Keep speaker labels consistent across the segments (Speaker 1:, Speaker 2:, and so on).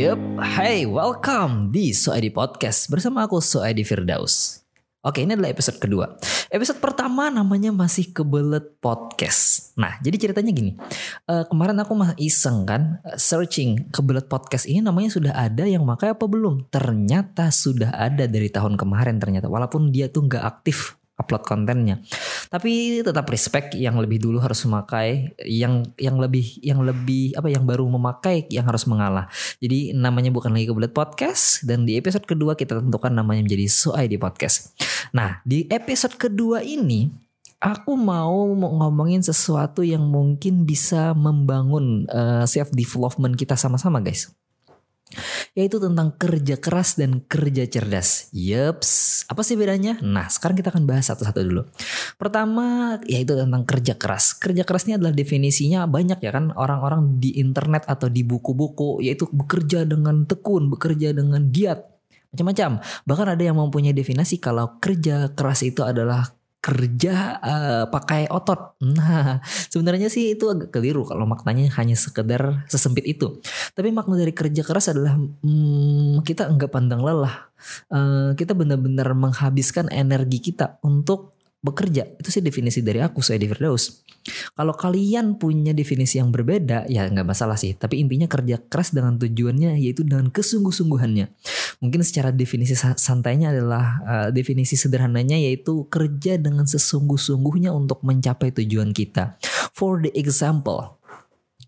Speaker 1: Yup, hey welcome di Soedi Podcast bersama aku Soedi Firdaus. Oke ini adalah episode kedua. Episode pertama namanya masih kebelet podcast. Nah jadi ceritanya gini. Uh, kemarin aku mah iseng kan uh, searching kebelet podcast ini namanya sudah ada yang makai apa belum? Ternyata sudah ada dari tahun kemarin ternyata. Walaupun dia tuh nggak aktif upload kontennya. Tapi tetap respect yang lebih dulu harus memakai, yang yang lebih yang lebih apa yang baru memakai yang harus mengalah. Jadi namanya bukan lagi kebelet podcast dan di episode kedua kita tentukan namanya menjadi So ID Podcast. Nah, di episode kedua ini aku mau ngomongin sesuatu yang mungkin bisa membangun uh, self development kita sama-sama guys yaitu tentang kerja keras dan kerja cerdas. Yeps, apa sih bedanya? Nah, sekarang kita akan bahas satu-satu dulu. Pertama, yaitu tentang kerja keras. Kerja keras ini adalah definisinya banyak ya kan orang-orang di internet atau di buku-buku yaitu bekerja dengan tekun, bekerja dengan giat, macam-macam. Bahkan ada yang mempunyai definisi kalau kerja keras itu adalah kerja uh, pakai otot. Nah, sebenarnya sih itu agak keliru kalau maknanya hanya sekedar sesempit itu. Tapi makna dari kerja keras adalah hmm, kita enggak pandang lelah. Uh, kita benar-benar menghabiskan energi kita untuk bekerja. Itu sih definisi dari aku, saya Firdaus. Kalau kalian punya definisi yang berbeda, ya nggak masalah sih. Tapi intinya kerja keras dengan tujuannya yaitu dengan kesungguh-sungguhannya. Mungkin secara definisi santainya adalah uh, definisi sederhananya yaitu kerja dengan sesungguh-sungguhnya untuk mencapai tujuan kita. For the example,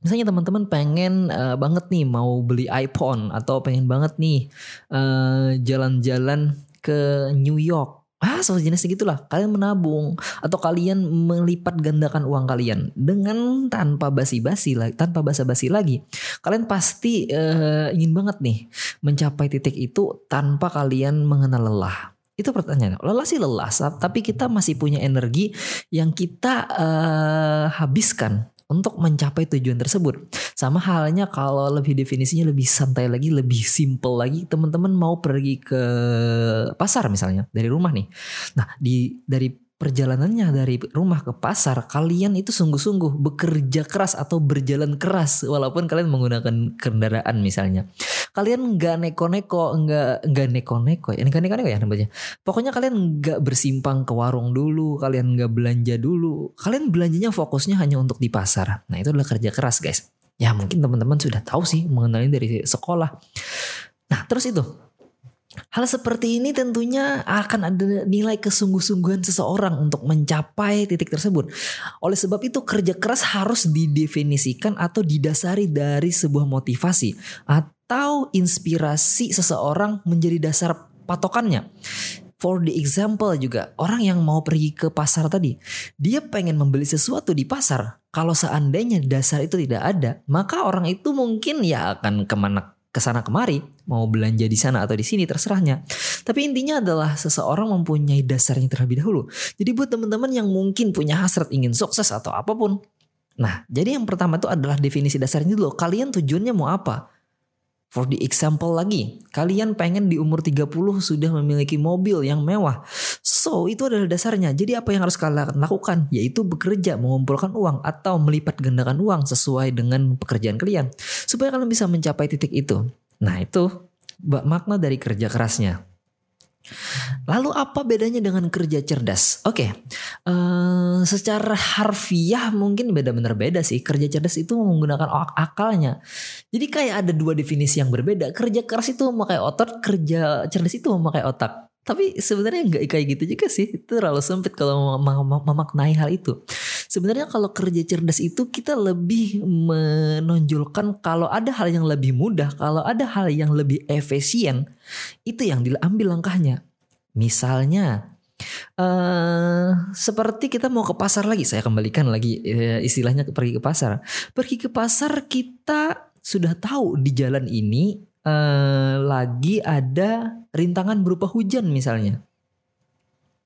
Speaker 1: Misalnya teman-teman pengen uh, banget nih mau beli iPhone atau pengen banget nih uh, jalan-jalan ke New York Ah, sejenis gitulah. Kalian menabung atau kalian melipat gandakan uang kalian dengan tanpa basi-basi lagi, tanpa basa-basi lagi. Kalian pasti uh, ingin banget nih mencapai titik itu tanpa kalian mengenal lelah. Itu pertanyaan. Lelah sih lelah, tapi kita masih punya energi yang kita uh, habiskan untuk mencapai tujuan tersebut. Sama halnya kalau lebih definisinya lebih santai lagi, lebih simple lagi, teman-teman mau pergi ke pasar misalnya dari rumah nih. Nah, di dari perjalanannya dari rumah ke pasar kalian itu sungguh-sungguh bekerja keras atau berjalan keras walaupun kalian menggunakan kendaraan misalnya. Kalian nggak neko-neko nggak nggak neko-neko ya? Nggak neko-neko ya namanya pokoknya kalian nggak bersimpang ke warung dulu kalian nggak belanja dulu. Kalian belanjanya fokusnya hanya untuk di pasar. Nah itu adalah kerja keras guys. Ya mungkin teman-teman sudah tahu sih mengenai dari sekolah. Nah terus itu Hal seperti ini tentunya akan ada nilai kesungguh-sungguhan seseorang untuk mencapai titik tersebut. Oleh sebab itu kerja keras harus didefinisikan atau didasari dari sebuah motivasi atau inspirasi seseorang menjadi dasar patokannya. For the example juga, orang yang mau pergi ke pasar tadi, dia pengen membeli sesuatu di pasar. Kalau seandainya dasar itu tidak ada, maka orang itu mungkin ya akan ke mana ke sana kemari, mau belanja di sana atau di sini terserahnya. Tapi intinya adalah seseorang mempunyai dasarnya terlebih dahulu. Jadi buat teman-teman yang mungkin punya hasrat ingin sukses atau apa pun. Nah, jadi yang pertama itu adalah definisi dasarnya dulu. Kalian tujuannya mau apa? For the example lagi, kalian pengen di umur 30 sudah memiliki mobil yang mewah. So, itu adalah dasarnya. Jadi apa yang harus kalian lakukan? Yaitu bekerja, mengumpulkan uang atau melipat gandakan uang sesuai dengan pekerjaan kalian. Supaya kalian bisa mencapai titik itu. Nah, itu makna dari kerja kerasnya. Lalu apa bedanya dengan kerja cerdas? Oke, okay. uh, eh, secara harfiah mungkin beda-benar beda sih. Kerja cerdas itu menggunakan akalnya. Jadi kayak ada dua definisi yang berbeda. Kerja keras itu memakai otot, kerja cerdas itu memakai otak. Tapi sebenarnya nggak kayak gitu juga sih. Itu terlalu sempit kalau mem mem memaknai hal itu. Sebenarnya kalau kerja cerdas itu kita lebih menonjolkan kalau ada hal yang lebih mudah, kalau ada hal yang lebih efisien, itu yang diambil langkahnya. Misalnya uh, seperti kita mau ke pasar lagi, saya kembalikan lagi uh, istilahnya pergi ke pasar. Pergi ke pasar kita sudah tahu di jalan ini uh, lagi ada rintangan berupa hujan misalnya.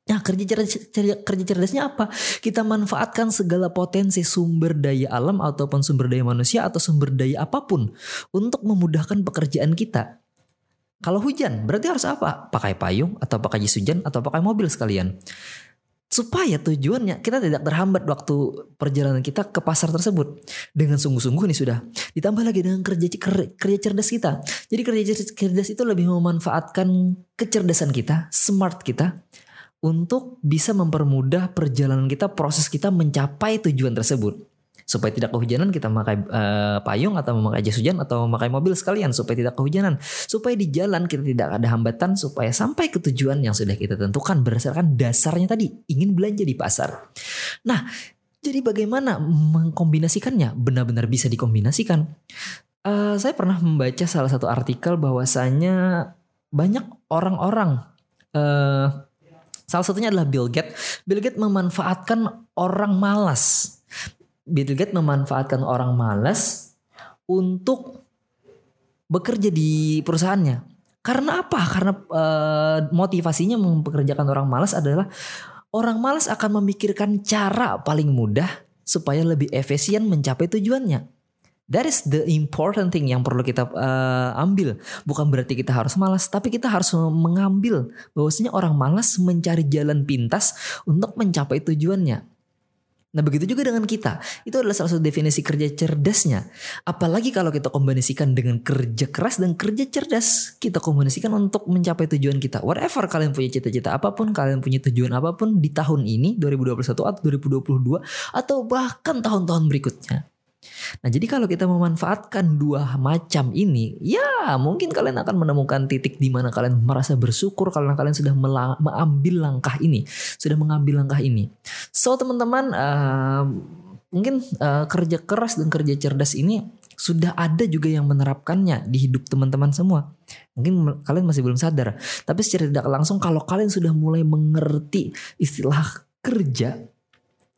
Speaker 1: Nah kerja cerdas, kerja cerdasnya apa? Kita manfaatkan segala potensi sumber daya alam ataupun sumber daya manusia atau sumber daya apa pun untuk memudahkan pekerjaan kita. Kalau hujan berarti harus apa? Pakai payung atau pakai jas hujan atau pakai mobil sekalian. Supaya tujuannya kita tidak terhambat waktu perjalanan kita ke pasar tersebut. Dengan sungguh-sungguh nih sudah. Ditambah lagi dengan kerja kerja cerdas kita. Jadi kerja cerdas itu lebih memanfaatkan kecerdasan kita smart kita untuk bisa mempermudah perjalanan kita proses kita mencapai tujuan tersebut supaya tidak kehujanan kita memakai uh, payung atau memakai jas hujan atau memakai mobil sekalian supaya tidak kehujanan. Supaya di jalan kita tidak ada hambatan supaya sampai ke tujuan yang sudah kita tentukan berdasarkan dasarnya tadi ingin belanja di pasar. Nah jadi bagaimana mengkombinasikannya? Benar-benar bisa dikombinasikan. Uh, saya pernah membaca salah satu artikel bahwasanya banyak orang-orang uh, Salah satunya adalah Bill Gates. Bill Gates memanfaatkan orang malas Bill Gates memanfaatkan orang malas untuk bekerja di perusahaannya. Karena apa? Karena uh, motivasinya mempekerjakan orang malas adalah orang malas akan memikirkan cara paling mudah supaya lebih efisien mencapai tujuannya. That is the important thing yang perlu kita uh, ambil. Bukan berarti kita harus malas, tapi kita harus mengambil bahwasanya orang malas mencari jalan pintas untuk mencapai tujuannya. Nah begitu juga dengan kita. Itu adalah salah satu definisi kerja cerdasnya. Apalagi kalau kita kombinasikan dengan kerja keras dan kerja cerdas. Kita kombinasikan untuk mencapai tujuan kita. Whatever kalian punya cita-cita apa pun, kalian punya tujuan apa pun di tahun ini 2021 atau 2022 atau bahkan tahun-tahun berikutnya. Nah, jadi kalau kita memanfaatkan dua macam ini, ya mungkin kalian akan menemukan titik di mana kalian merasa bersyukur karena kalian sudah mengambil langkah ini, sudah mengambil langkah ini. So, teman-teman, uh, mungkin uh, kerja keras dan kerja cerdas ini sudah ada juga yang menerapkannya di hidup teman-teman semua. Mungkin kalian masih belum sadar, tapi secara tidak langsung kalau kalian sudah mulai mengerti istilah kerja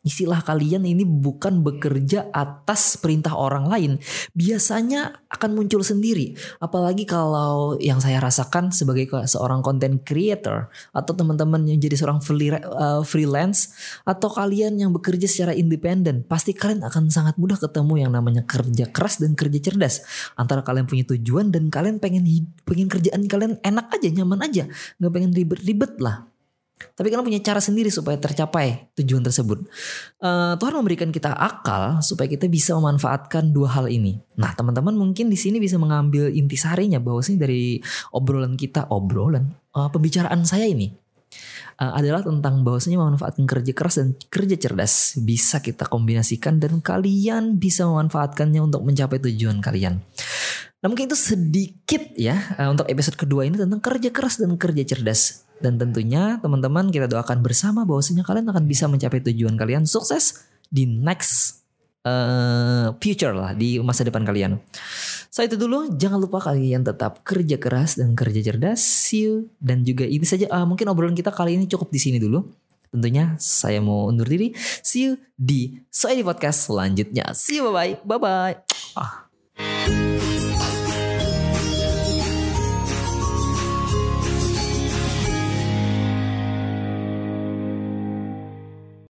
Speaker 1: istilah kalian ini bukan bekerja atas perintah orang lain, biasanya akan muncul sendiri. Apalagi kalau yang saya rasakan sebagai seorang content creator atau teman-teman yang jadi seorang uh, freelance atau kalian yang bekerja secara independen, pasti kalian akan sangat mudah ketemu yang namanya kerja keras dan kerja cerdas. Antara kalian punya tujuan dan kalian pengen pengen kerjaan kalian enak aja, nyaman aja, nggak pengen ribet-ribet lah. Tapi kalian punya cara sendiri supaya tercapai tujuan tersebut. Uh, Tuhan memberikan kita akal supaya kita bisa memanfaatkan dua hal ini. Nah, teman-teman mungkin di sini bisa mengambil intisarinya bahwa sih dari obrolan kita, obrolan, uh, pembicaraan saya ini uh, adalah tentang bahwasanya memanfaatkan kerja keras dan kerja cerdas bisa kita kombinasikan dan kalian bisa memanfaatkannya untuk mencapai tujuan kalian. Nah mungkin itu sedikit ya untuk episode kedua ini tentang kerja keras dan kerja cerdas. Dan tentunya teman-teman kita doakan bersama bahwasanya kalian akan bisa mencapai tujuan kalian sukses di next uh, future lah di masa depan kalian. So itu dulu jangan lupa kalian tetap kerja keras dan kerja cerdas. See you dan juga ini saja uh, mungkin obrolan kita kali ini cukup di sini dulu. Tentunya saya mau undur diri. See you di So Ini Podcast selanjutnya. See you bye bye. Bye bye. Ah.